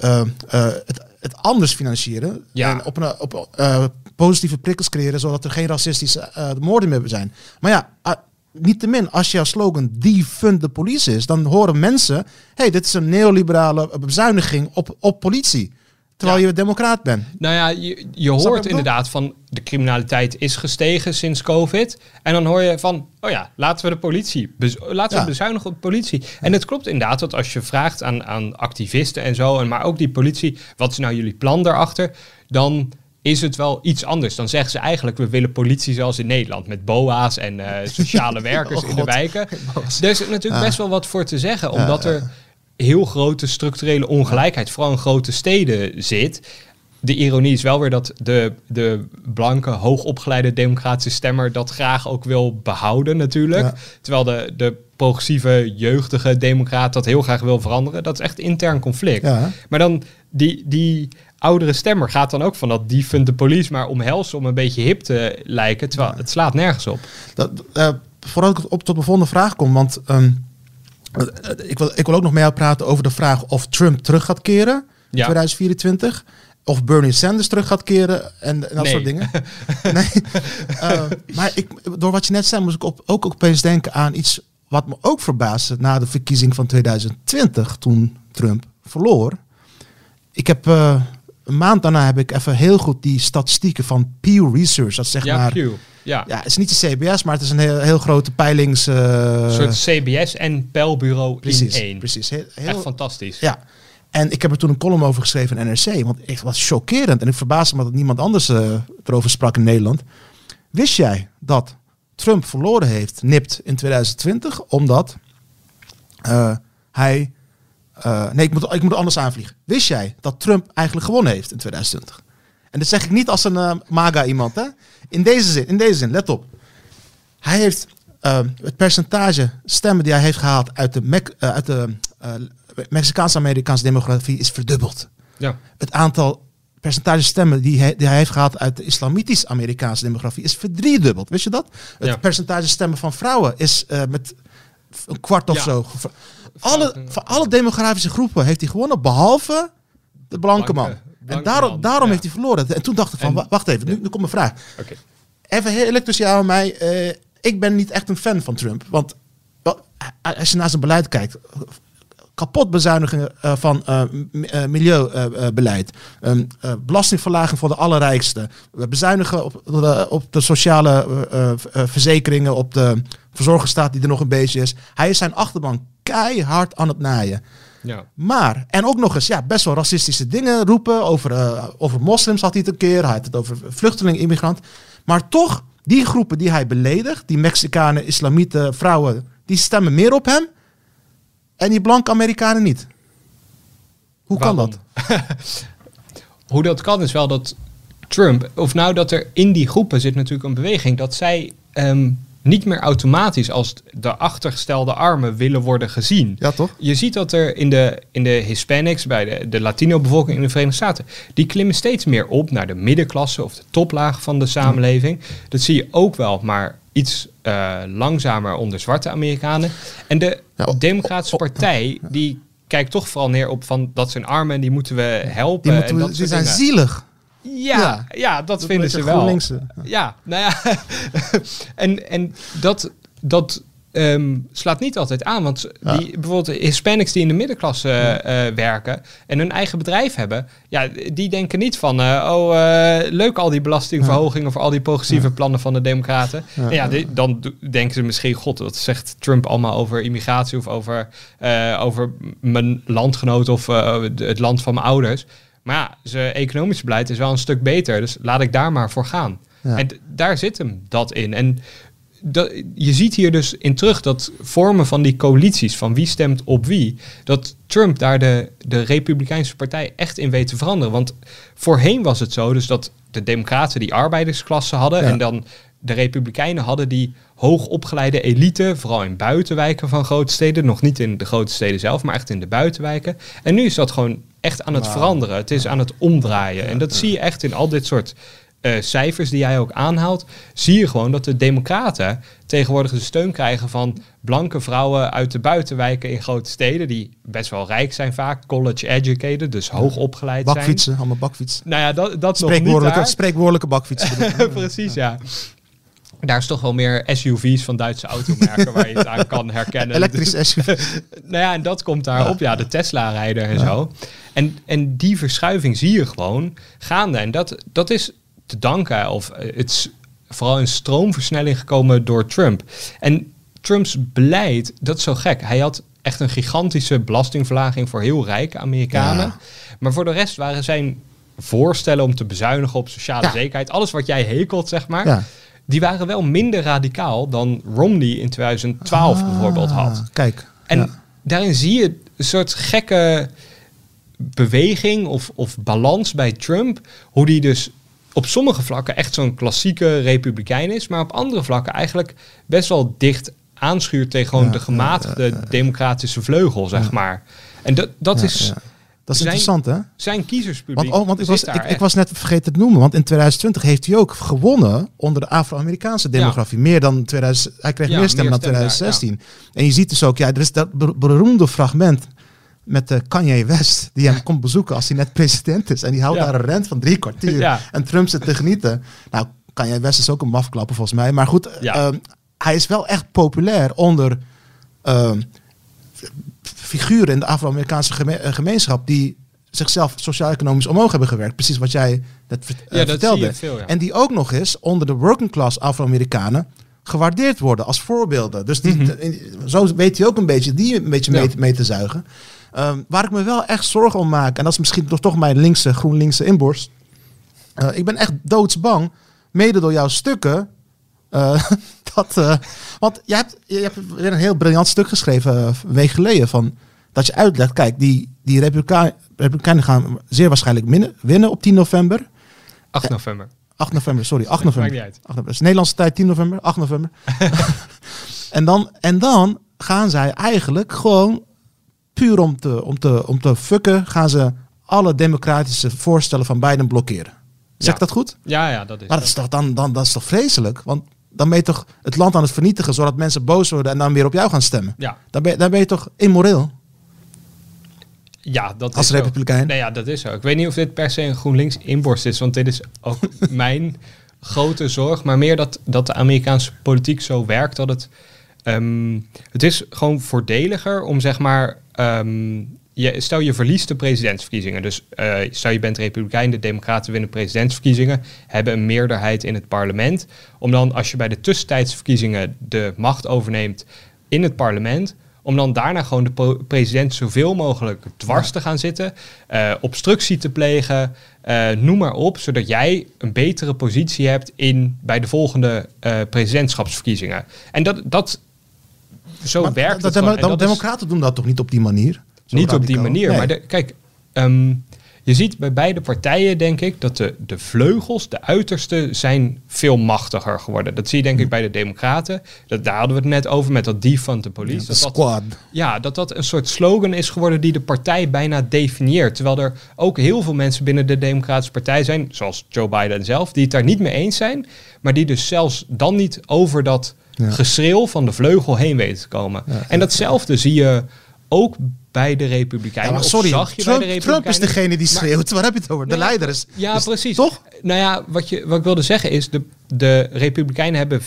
het, anders financieren. Ja. En op, een, op eh, positieve prikkels creëren, zodat er geen racistische eh, moorden meer zijn. Maar ja, uh, niettemin, als jouw slogan defund de police is, dan horen mensen, hey, dit is een neoliberale bezuiniging op, op politie. Terwijl Ja. je democraat bent. Nou ja, je, je hoort inderdaad van de criminaliteit is gestegen sinds COVID. En dan hoor je van, oh ja, laten we de politie, laten Ja. we bezuinigen op de politie. En het klopt inderdaad dat als je vraagt aan, aan activisten en zo, en maar ook die politie, wat is nou jullie plan daarachter? Dan is het wel iets anders. Dan zeggen ze eigenlijk, we willen politie zoals in Nederland, met boa's en eh, sociale werkers Oh, in de wijken. Er is natuurlijk Ja. best wel wat voor te zeggen, omdat er heel grote structurele ongelijkheid, vooral in grote steden, zit. De ironie is wel weer dat de, de blanke, hoogopgeleide democratische stemmer dat graag ook wil behouden natuurlijk. Ja. Terwijl de, de progressieve, jeugdige democraat dat heel graag wil veranderen. Dat is echt intern conflict. Ja. Maar dan die, die oudere stemmer gaat dan ook van dat defund de police maar omhelzen om een beetje hip te lijken. Terwijl het slaat nergens op. Dat, eh, voordat ik op tot mijn volgende vraag kom, want ehm, eh, ik, wil, ik wil ook nog met jou praten over de vraag of Trump terug gaat keren in Ja. 2024. Of Bernie Sanders terug gaat keren en, en dat Nee. soort dingen. nee. Eh, maar ik, door wat je net zei, moest ik op, ook opeens denken aan iets wat me ook verbaasde na de verkiezing van 2020, toen Trump verloor. Ik heb eh, een maand daarna heb ik even heel goed die statistieken van Pew Research, dat zeg Ja, maar Pew. Ja. ja, het is niet de CBS, maar het is een heel, heel grote peilings... eh, Een soort CBS en precies, in één. precies. Heel, heel- Echt fantastisch. ja. En ik heb er toen een column over geschreven in NRC, want het was chockerend. En ik verbaasde me dat niemand anders eh, erover sprak in Nederland. Wist jij dat Trump verloren heeft, nipt in 2020, omdat eh, hij... nee, ik moet, ik moet anders aanvliegen. Wist jij dat Trump eigenlijk gewonnen heeft in 2020? En dat zeg ik niet als een MAGA iemand, hè? In deze zin, in deze zin, let op. Hij heeft eh, het percentage stemmen die hij heeft gehaald uit de, eh, uit de eh, Mexicaanse-Amerikaanse demografie is verdubbeld. Ja. Het aantal percentage stemmen die hij, die hij heeft gehaald uit de islamitisch-Amerikaanse demografie is verdriedubbeld. Wist je dat? Het Ja. percentage stemmen van vrouwen is eh, met een kwart of Ja. zo. Alle, van alle demografische groepen heeft hij gewonnen, behalve de blanke man. En daarom, daarom ja. heeft hij verloren. En toen dacht ik van, En- wacht even, nu, nu komt mijn vraag. Oké. Even heel eerlijk tussen jou en mij. eh, ik ben niet echt een fan van Trump. Want als je naar zijn beleid kijkt. Kapot bezuinigen eh, van eh, milieubeleid. Belastingverlaging voor de allerrijkste. We bezuinigen op, de- op de sociale verzekeringen. Op de verzorgingsstaat die er nog een beetje is. Hij is zijn achterban keihard aan het naaien. Ja. Maar, en ook nog eens, ja, best wel racistische dingen roepen. Over, eh, over moslims had hij het een keer. Hij had het over vluchteling, immigrant. Maar toch, die groepen die hij beledigt, die Mexicanen, islamieten, vrouwen, die stemmen meer op hem. En die blanke Amerikanen niet. Hoe kan dat? Hoe dat kan is wel dat Trump, of nou dat er in die groepen zit natuurlijk een beweging, dat zij ehm, niet meer automatisch als de achtergestelde armen willen worden gezien. Ja, toch? Je ziet dat er in de, in de Hispanics, bij de, de Latino-bevolking in de Verenigde Staten, die klimmen steeds meer op naar de middenklasse of de toplaag van de samenleving. Dat zie je ook wel, maar iets eh, langzamer onder zwarte Amerikanen. En de Ja, Democratische Partij, die kijkt toch vooral neer op van dat zijn armen en die moeten we helpen. Die, moeten en we- dat die soort zijn dingen. zielig. Ja, Ja. ja. dat, vinden ze wel. GroenLinkse. Ja, nou ja. en en dat, dat ehm, slaat niet altijd aan. Want Ja. die, bijvoorbeeld Hispanics die in de middenklasse eh, eh, werken en hun eigen bedrijf hebben, ja, die denken niet van, eh, oh, eh, leuk al die belastingverhogingen voor al die progressieve plannen van de Democraten. Ja. En ja, die- dan denken ze misschien, god, wat zegt Trump allemaal over immigratie of over, eh, over mijn landgenoot of eh, het land van mijn ouders. Maar ja, zijn economisch beleid is wel een stuk beter. Dus laat ik daar maar voor gaan. Ja. En daar zit hem dat in. En dat, je ziet hier dus in terug dat vormen van die coalities, van wie stemt op wie, dat Trump daar de, de Republikeinse Partij echt in weet te veranderen. Want voorheen was het zo dus dat de Democraten die arbeidersklasse hadden Ja. en dan de Republikeinen hadden die hoogopgeleide elite, vooral in buitenwijken van grote steden, nog niet in de grote steden zelf, maar echt in de buitenwijken. En nu is dat gewoon echt aan het veranderen. Het is aan het omdraaien. En dat zie je echt in al dit soort eh, cijfers die jij ook aanhaalt. Zie je gewoon dat de Democraten tegenwoordig de steun krijgen van blanke vrouwen uit de buitenwijken in grote steden, die best wel rijk zijn vaak, college educated, dus hoog opgeleid zijn. Bakfietsen, allemaal bakfietsen. Nou ja, dat, dat nog niet Spreekwoordelijke, daar. spreekwoordelijke bakfietsen. Precies, ja. Daar is toch wel meer SUV's van Duitse automerken waar je het aan kan herkennen. Elektrisch SUV. Nou ja, en dat komt daarop. Ja, de Tesla-rijder en zo. En, en die verschuiving zie je gewoon gaande. En dat, dat is te danken, of eh, het is vooral een stroomversnelling gekomen door Trump. En Trumps beleid, dat is zo gek. Hij had echt een gigantische belastingverlaging voor heel rijke Amerikanen. Ja. Maar voor de rest waren zijn voorstellen om te bezuinigen op sociale Ja. zekerheid, alles wat jij hekelt, zeg maar, Ja. Die waren wel minder radicaal dan Romney in 2012 bijvoorbeeld had. Ah, Kijk. En ja. daarin zie je een soort gekke beweging of, of balans bij Trump. Hoe die dus op sommige vlakken echt zo'n klassieke republikein is, maar op andere vlakken eigenlijk best wel dicht aanschuurt tegen gewoon Ja, de gematigde democratische vleugel, zeg maar. En dat, dat is. Dat is zijn- interessant, hè? zijn kiezerspubliek. Want, oh, want ik, was, ik, was net vergeten te noemen, want in 2020 heeft hij ook gewonnen onder de Afro-Amerikaanse demografie. Meer dan 2000, hij kreeg Ja, meer stemmen dan stemmen 2016. En je ziet dus ook, ja, er is dat ber- beroemde fragment met de Kanye West, die hem komt bezoeken als hij net president is. En die houdt daar een rent van drie kwartier. En Trump zit te genieten. Nou, Kanye West is ook een mafklapper volgens mij. Maar goed, ehm, hij is wel echt populair onder ehm, figuren in de Afro-Amerikaanse geme- eh, gemeenschap die zichzelf sociaal-economisch omhoog hebben gewerkt. Precies wat jij net eh, Ja, dat vertelde. veel, ja. En die ook nog eens onder de working class Afro-Amerikanen gewaardeerd worden als voorbeelden. Dus die, in- zo weet hij ook een beetje die een beetje mee, Mhm. Ja. mee te zuigen. Ehm, waar ik me wel echt zorgen om maak, en dat is misschien toch, toch mijn linkse, GroenLinkse inborst. Eh, ik ben echt doodsbang, mede door jouw stukken, dat, eh, want jij hebt, je hebt weer een heel briljant stuk geschreven eh, een week geleden van Dat je uitlegt, kijk, die, die Republikeinen, Republikeinen gaan zeer waarschijnlijk winnen, winnen op 10 november. 8 november. 8 november, sorry, 8 Maakt november. niet uit. 8 november. Is Nederlandse tijd 10 november, 8 november. en, dan, en dan gaan zij eigenlijk gewoon puur om te, om te, om te fucken, gaan ze alle democratische voorstellen van Biden blokkeren. Zeg Ja. ik dat goed? Ja, ja, dat is Maar dat is toch, dan, dan, dat is toch vreselijk? Want dan ben je toch het land aan het vernietigen, zodat mensen boos worden en dan weer op jou gaan stemmen. Ja, Dan ben je, dan ben je toch immoreel ja dat als is zo. republikein? Nee, ja, dat is zo. Ik weet niet of dit per se een GroenLinks inborst is, want dit is ook mijn grote zorg. Maar meer dat, dat de Amerikaanse politiek zo werkt dat het... ehm, het is gewoon voordeliger om zeg maar... ehm, je, stel je verliest de presidentsverkiezingen. Dus eh, stel je bent republikein, de democraten winnen presidentsverkiezingen, hebben een meerderheid in het parlement. Om dan als je bij de tussentijdse verkiezingen de macht overneemt in het parlement, om dan daarna gewoon de president zoveel mogelijk dwars te gaan zitten, eh, obstructie te plegen, eh, noem maar op, zodat jij een betere positie hebt in, bij de volgende eh, presidentschapsverkiezingen. En dat, dat zo Maar werkt dat, is- democraten doen dat toch niet op die manier? Niet op die manier. Nee. Maar de, kijk, ehm, je ziet bij beide partijen, denk ik, dat de, de vleugels, de uiterste, zijn veel machtiger geworden. Dat zie je denk ik bij de Democraten. Dat, daar hadden we het net over met dat defund the police. de dat, dat, squad. ja, dat dat een soort slogan is geworden die de partij bijna definieert. Terwijl er ook heel veel mensen binnen de Democratische Partij zijn, zoals Joe Biden zelf, die het daar niet mee eens zijn. Maar die dus zelfs dan niet over dat Ja. geschreeuw van de vleugel heen weten te komen. Ja, en datzelfde zie je ook bij de Ja, Republikeinen. maar sorry, zag je Trump, bij de Trump is degene die Maar- schreeuwt. Waar heb je het over? De Nee, leider is... Ja, precies. Toch? Nou ja, wat, je, wat ik wilde zeggen is, de, de Republikeinen hebben,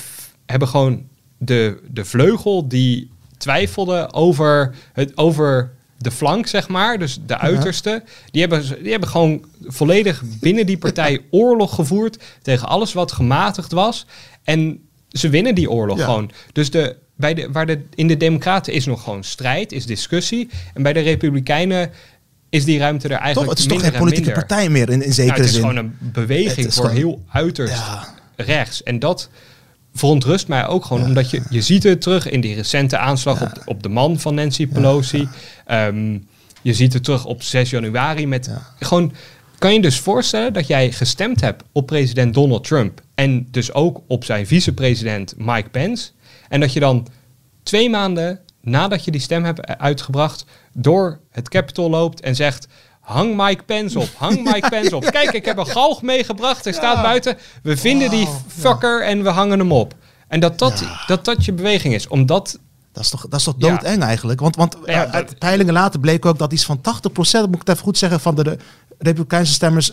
hebben gewoon de, de vleugel die twijfelde over, het, over de flank, zeg maar, dus de uiterste. Die, hebben, die hebben gewoon volledig binnen die partij oorlog gevoerd tegen alles wat gematigd was. En ze winnen die oorlog Ja. gewoon. Dus de, bij de, waar de, in de Democraten is nog gewoon strijd, is discussie. En bij de Republikeinen is die ruimte er eigenlijk Toch? Het is toch geen en politieke minder. partij meer in, in zekere Nou, het is zin. gewoon een beweging Het voor gewoon- heel uiterst Ja. rechts. En dat verontrust mij ook gewoon, omdat je, je ziet het terug in die recente aanslag op, op de man van Nancy Pelosi. Ehm, je ziet het terug op 6 januari met gewoon... Kan je dus voorstellen dat jij gestemd hebt op president Donald Trump en dus ook op zijn vicepresident Mike Pence en dat je dan twee maanden nadat je die stem hebt uitgebracht door het Capitol loopt en zegt hang Mike Pence op, hang Mike Pence op. Kijk, ik heb een galg meegebracht, hij staat buiten. We vinden die fucker en we hangen hem op. En dat dat, dat dat je beweging is, omdat Dat is toch, dat is toch Ja. doodeng eigenlijk? Want, want Ja, eh, uit peilingen later bleek ook dat iets van 80%, moet ik het even goed zeggen, van de, de Republikeinse stemmers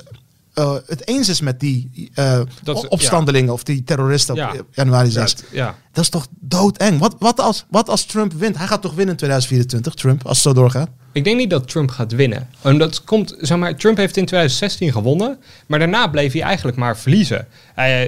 eh, het eens is met die eh, Dat- opstandelingen of die terroristen op Ja. januari 6. dat, ja, Dat is toch doodeng? Wat, wat, als, wat als Trump wint? Hij gaat toch winnen in 2024, Trump, als het zo doorgaat? Ik denk niet dat Trump gaat winnen. En dat komt, zeg maar, Trump heeft in 2016 gewonnen, maar daarna bleef hij eigenlijk maar verliezen.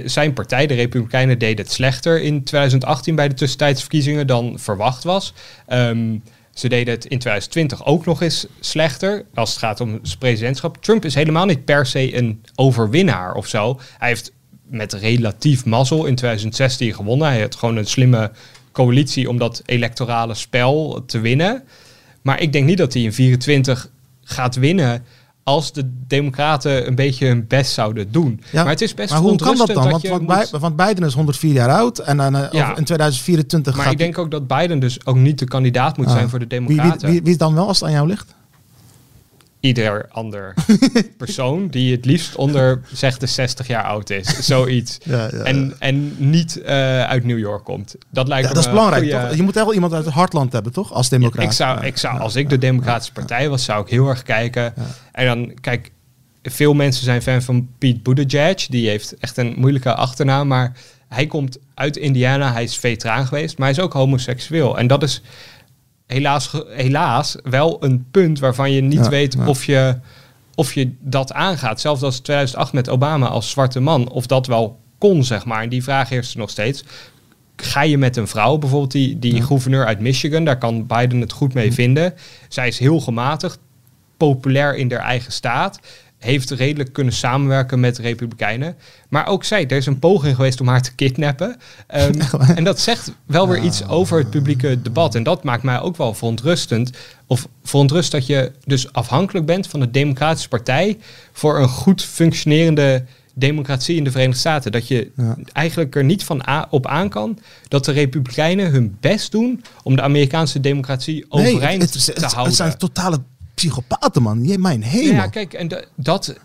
Zijn partij, de Republikeinen, deed het slechter in 2018 bij de tussentijdsverkiezingen dan verwacht was. Ehm, ze deden het in 2020 ook nog eens slechter als het gaat om zijn presidentschap. Trump is helemaal niet per se een overwinnaar of zo. Hij heeft met relatief mazzel in 2016 gewonnen. Hij had gewoon een slimme coalitie om dat electorale spel te winnen. Maar ik denk niet dat hij in 24 gaat winnen als de Democraten een beetje hun best zouden doen. Ja, maar het is best maar hoe kan dat dan? Want, je want, moet- Bi- want Biden is 104 jaar oud en Ja. over- in 2024 Maar gaat ik denk ook dat Biden dus ook niet de kandidaat moet Ah. zijn voor de wie, wie, Democraten. wie, wie is dan wel als het aan jou ligt? Ieder ander persoon die het liefst onder zeg de 60 jaar oud is. Zoiets. Ja, ja, En, en niet eh, uit New York komt. Dat lijkt Ja, me dat is belangrijk, goeie- toch? Je moet wel iemand uit het hartland hebben, toch? Als democraat. Ik zou, ik zou, als ik de Democratische Partij was, zou ik heel erg kijken. En dan, kijk, veel mensen zijn fan van Pete Buttigieg. Die heeft echt een moeilijke achternaam, maar hij komt uit Indiana. Hij is veteraan geweest, maar hij is ook homoseksueel. En dat is helaas, helaas wel een punt waarvan je niet Ja, weet ja. of, je, of je dat aangaat. Zelfs als 2008 met Obama als zwarte man, of dat wel kon, zeg maar. En die vraag heerst er nog steeds. Ga je met een vrouw, bijvoorbeeld die, die gouverneur uit Michigan, daar kan Biden het goed mee vinden. Zij is heel gematigd, populair in haar eigen staat. Heeft redelijk kunnen samenwerken met de Republikeinen. Maar ook zij, er is een poging geweest om haar te kidnappen. Um, en dat zegt wel weer iets over het publieke debat. En dat maakt mij ook wel verontrustend. Of verontrust dat je dus afhankelijk bent van de Democratische Partij voor een goed functionerende democratie in de Verenigde Staten. Dat je eigenlijk er niet van op aan kan dat de Republikeinen hun best doen om de Amerikaanse democratie overeind het, het, te houden. Het zijn totale psychopaten, man. Je, mijn hemel. Ja, kijk, en dat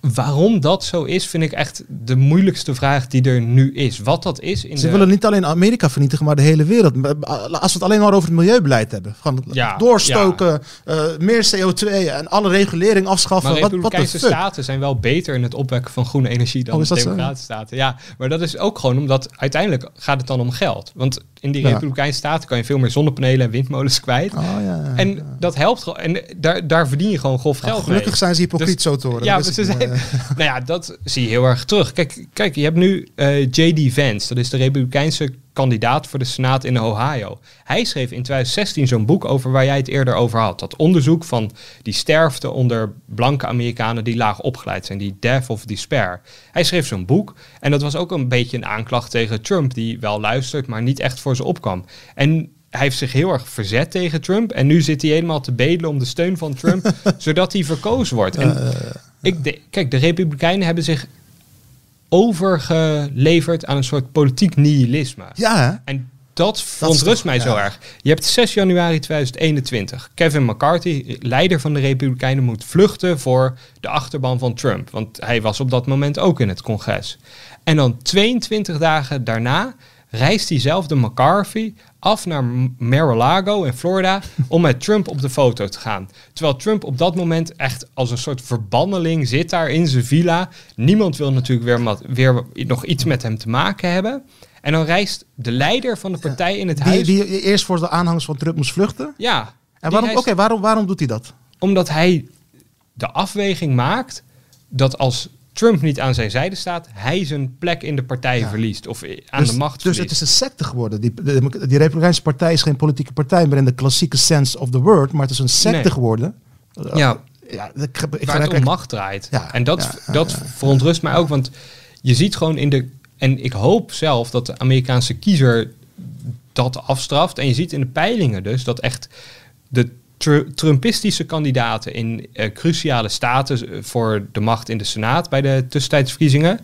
Waarom dat zo is, vind ik echt de moeilijkste vraag die er nu is. Wat dat is. In Ze willen niet alleen Amerika vernietigen, maar de hele wereld. Als we het alleen maar over het milieubeleid hebben. Van doorstoken, eh, meer CO2 en alle regulering afschaffen. Maar Republikeinse wat, staten zijn wel beter in het opwekken van groene energie dan oh, de Democratische staten. Ja, maar dat is ook gewoon omdat uiteindelijk gaat het dan om geld. Want in die Republikeinse staten kan je veel meer zonnepanelen en windmolens kwijt. Oh, ja, en dat helpt gewoon. En daar, daar verdien je gewoon grof nou, geld Gelukkig zijn ze hypocriet dus, zo te horen. Ja, ze zijn, nou ja, dat zie je heel erg terug. Kijk, kijk je hebt nu uh, eh, J.D. Vance. Dat is de Republikeinse kandidaat voor de Senaat in Ohio. Hij schreef in 2016 zo'n boek over waar jij het eerder over had. Dat onderzoek van die sterfte onder blanke Amerikanen die laag opgeleid zijn. Die Death of Despair. Hij schreef zo'n boek. En dat was ook een beetje een aanklacht tegen Trump. Die wel luistert, maar niet echt voor ze opkwam. En hij heeft zich heel erg verzet tegen Trump. En nu zit hij helemaal te bedelen om de steun van Trump, zodat hij verkozen wordt. En uh, ik de, kijk, de Republikeinen hebben zich overgeleverd aan een soort politiek nihilisme. Ja. En dat verontrust mij zo erg. Je hebt 6 januari 2021. Kevin McCarthy, leider van de Republikeinen, moet vluchten voor de achterban van Trump. Want hij was op dat moment ook in het congres. En dan 22 dagen daarna reist diezelfde McCarthy af naar Mar-a-Lago in Florida om met Trump op de foto te gaan. Terwijl Trump op dat moment echt als een soort verbanneling zit daar in zijn villa. Niemand wil natuurlijk weer, weer nog iets met hem te maken hebben. En dan reist de leider van de partij in het die, huis... Die eerst voor de aanhangers van Trump moest vluchten? Ja. En waarom, oké, waarom, waarom doet hij dat? Omdat hij de afweging maakt dat als Trump niet aan zijn zijde staat, hij zijn plek in de partij verliest of aan dus, de macht Dus het is een secte geworden. Die, de, die Republikeinse partij is geen politieke partij meer in de klassieke sense of the word, maar het is een secte geworden. Ja, ja ik, ik, waar het om macht draait. Ja, en dat, dat verontrust mij ook, want je ziet gewoon in de... En ik hoop zelf dat de Amerikaanse kiezer dat afstraft. En je ziet in de peilingen dus dat echt de Trumpistische kandidaten in uh, cruciale staten eh, voor de macht in de Senaat bij de tussentijdsverkiezingen.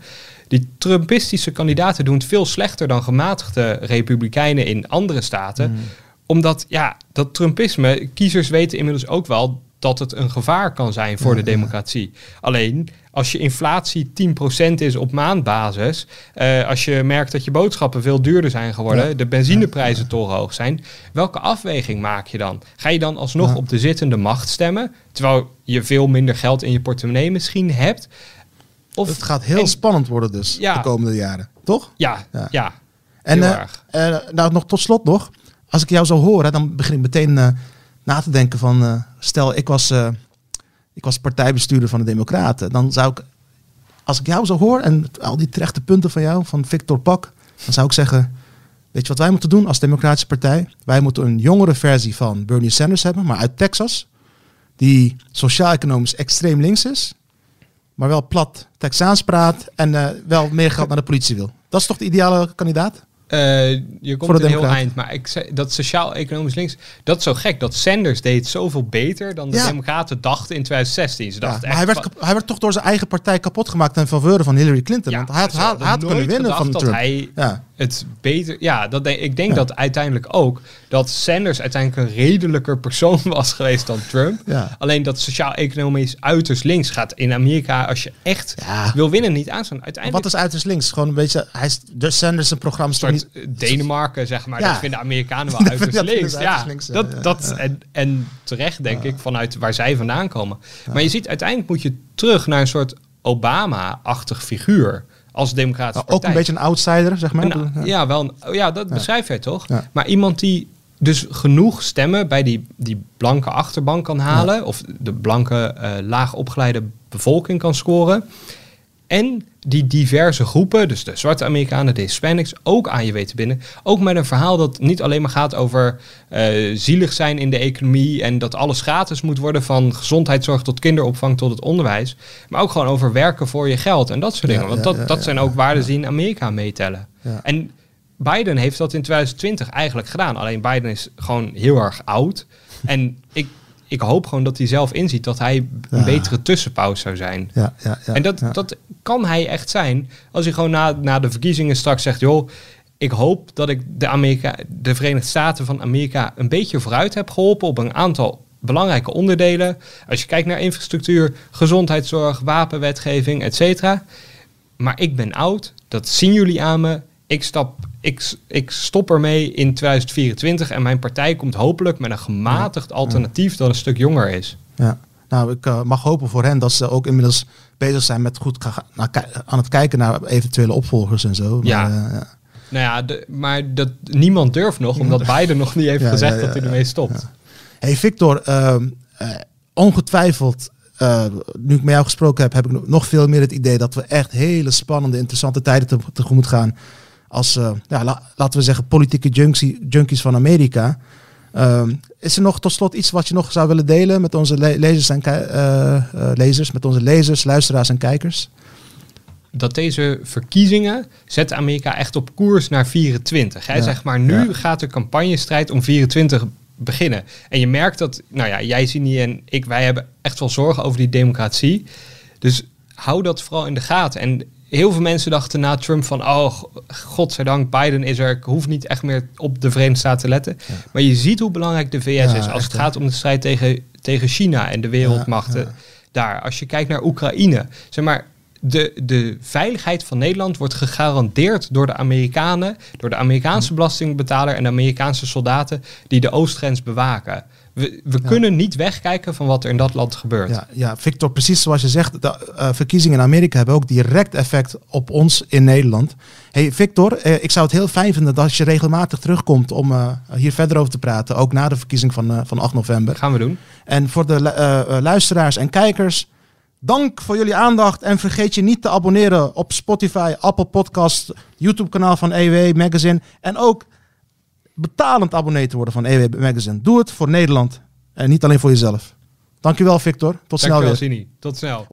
Die Trumpistische kandidaten doen het veel slechter dan gematigde republikeinen in andere staten. Mm. Omdat, ja, dat Trumpisme, kiezers weten inmiddels ook wel dat het een gevaar kan zijn voor de democratie. Alleen als je inflatie 10% is op maandbasis, uh, als je merkt dat je boodschappen veel duurder zijn geworden, de benzineprijzen ja. toch hoog zijn, welke afweging maak je dan? Ga je dan alsnog op de zittende macht stemmen, terwijl je veel minder geld in je portemonnee misschien hebt? Of, het gaat heel spannend worden dus de komende jaren, toch? Ja, ja. en uh, uh, nou, nog tot slot nog, als ik jou zou horen, dan begin ik meteen na te denken van, stel ik was ik was partijbestuurder van de Democraten. Dan zou ik, als ik jou zo hoor en al die terechte punten van jou, van Victor Pak, dan zou ik zeggen, weet je wat wij moeten doen als Democratische Partij? Wij moeten een jongere versie van Bernie Sanders hebben, maar uit Texas, die sociaal-economisch extreem links is, maar wel plat Texaans praat en uh, wel meer geld naar de politie wil. Dat is toch de ideale kandidaat? Uh, je komt een heel eind, maar ik zei, dat sociaal-economisch links, dat is zo gek. Dat Sanders deed zoveel beter dan de Democraten dachten in 2016. Ze dachten ja, maar hij werd, hij werd toch door zijn eigen partij kapot gemaakt in faveur van Hillary Clinton. want hij had, had, had kunnen winnen van Trump. Hij het beter. Ja, dat denk, ik denk dat uiteindelijk ook dat Sanders uiteindelijk een redelijker persoon was geweest dan Trump. Alleen dat sociaal-economisch uiterst links gaat in Amerika als je echt wil winnen niet aanstaan. Uiteindelijk. Wat is uiterst links? Gewoon een beetje. Hij is de Sanders een programma. Soort niet... Denemarken zeg maar. Dat vinden Amerikanen wel uiterst links. Ja, dat, dat en, en terecht denk ik vanuit waar zij vandaan komen. Maar je ziet uiteindelijk moet je terug naar een soort Obama-achtig figuur als democratische nou, Ook een beetje een outsider, zeg maar. ja. ja. wel. ja, dat beschrijf jij toch? Maar iemand die dus genoeg stemmen bij die, die blanke achterban kan halen, of de blanke uh, laag opgeleide bevolking kan scoren. En die diverse groepen, dus de zwarte Amerikanen, de Hispanics, ook aan je weten binnen. Ook met een verhaal dat niet alleen maar gaat over uh, zielig zijn in de economie en dat alles gratis moet worden, van gezondheidszorg tot kinderopvang tot het onderwijs. Maar ook gewoon over werken voor je geld en dat soort dingen. Want dat, dat zijn ook waarden die in Amerika meetellen. En Biden heeft dat in 2020 eigenlijk gedaan. Alleen Biden is gewoon heel erg oud. En ik, ik hoop gewoon dat hij zelf inziet dat hij een betere tussenpauze zou zijn. Ja, ja, ja, en dat, dat kan hij echt zijn als hij gewoon na, na de verkiezingen straks zegt: joh, ik hoop dat ik de, Amerika, de Verenigde Staten van Amerika een beetje vooruit heb geholpen op een aantal belangrijke onderdelen. Als je kijkt naar infrastructuur, gezondheidszorg, wapenwetgeving, et cetera. Maar ik ben oud, dat zien jullie aan me. Ik stap ik, ik stop ermee in 2024 en mijn partij komt hopelijk met een gematigd alternatief dat een stuk jonger is. Ja, nou, ik uh, mag hopen voor hen dat ze ook inmiddels bezig zijn met goed aan het kijken naar eventuele opvolgers en zo. Maar, ja. Uh, ja. Nou ja, de, maar dat, niemand durft nog, omdat Biden nog niet heeft gezegd dat hij ermee stopt. Hey Victor, uh, ongetwijfeld nu ik met jou gesproken heb, heb ik nog veel meer het idee dat we echt hele spannende, interessante tijden te, tegemoet gaan als, uh, ja, laten we zeggen, politieke junkie, junkies van Amerika. Uh, is er nog tot slot iets wat je nog zou willen delen met onze le lezers, en uh, lezers, met onze lezers, luisteraars en kijkers? Dat deze verkiezingen zetten Amerika echt op koers naar 24. Hè? Ja, zeg maar, nu gaat de campagnestrijd om 24 beginnen. En je merkt dat, nou ja, jij ziet niet en ik, wij hebben echt wel zorgen over die democratie. Dus hou dat vooral in de gaten. En heel veel mensen dachten na Trump van, oh, godzijdank, Biden is er, ik hoef niet echt meer op de Verenigde Staten te letten. Maar je ziet hoe belangrijk de VS is als het gaat om de strijd tegen, tegen China en de wereldmachten daar. Als je kijkt naar Oekraïne, zeg maar, de, de veiligheid van Nederland wordt gegarandeerd door de Amerikanen, door de Amerikaanse belastingbetaler en de Amerikaanse soldaten die de oostgrens bewaken. We, we kunnen niet wegkijken van wat er in dat land gebeurt. Ja, ja Victor, precies zoals je zegt, de uh, verkiezingen in Amerika hebben ook direct effect op ons in Nederland. Hey Victor, uh, ik zou het heel fijn vinden dat je regelmatig terugkomt om uh, hier verder over te praten, ook na de verkiezing van, van 8 november. Gaan we doen. En voor de luisteraars en kijkers, dank voor jullie aandacht en vergeet je niet te abonneren op Spotify, Apple Podcast, YouTube kanaal van EW Magazine en ook betalend abonnee te worden van EW Magazine. Doe het voor Nederland en niet alleen voor jezelf. Dankjewel Victor. Tot snel weer. Sini. Tot snel.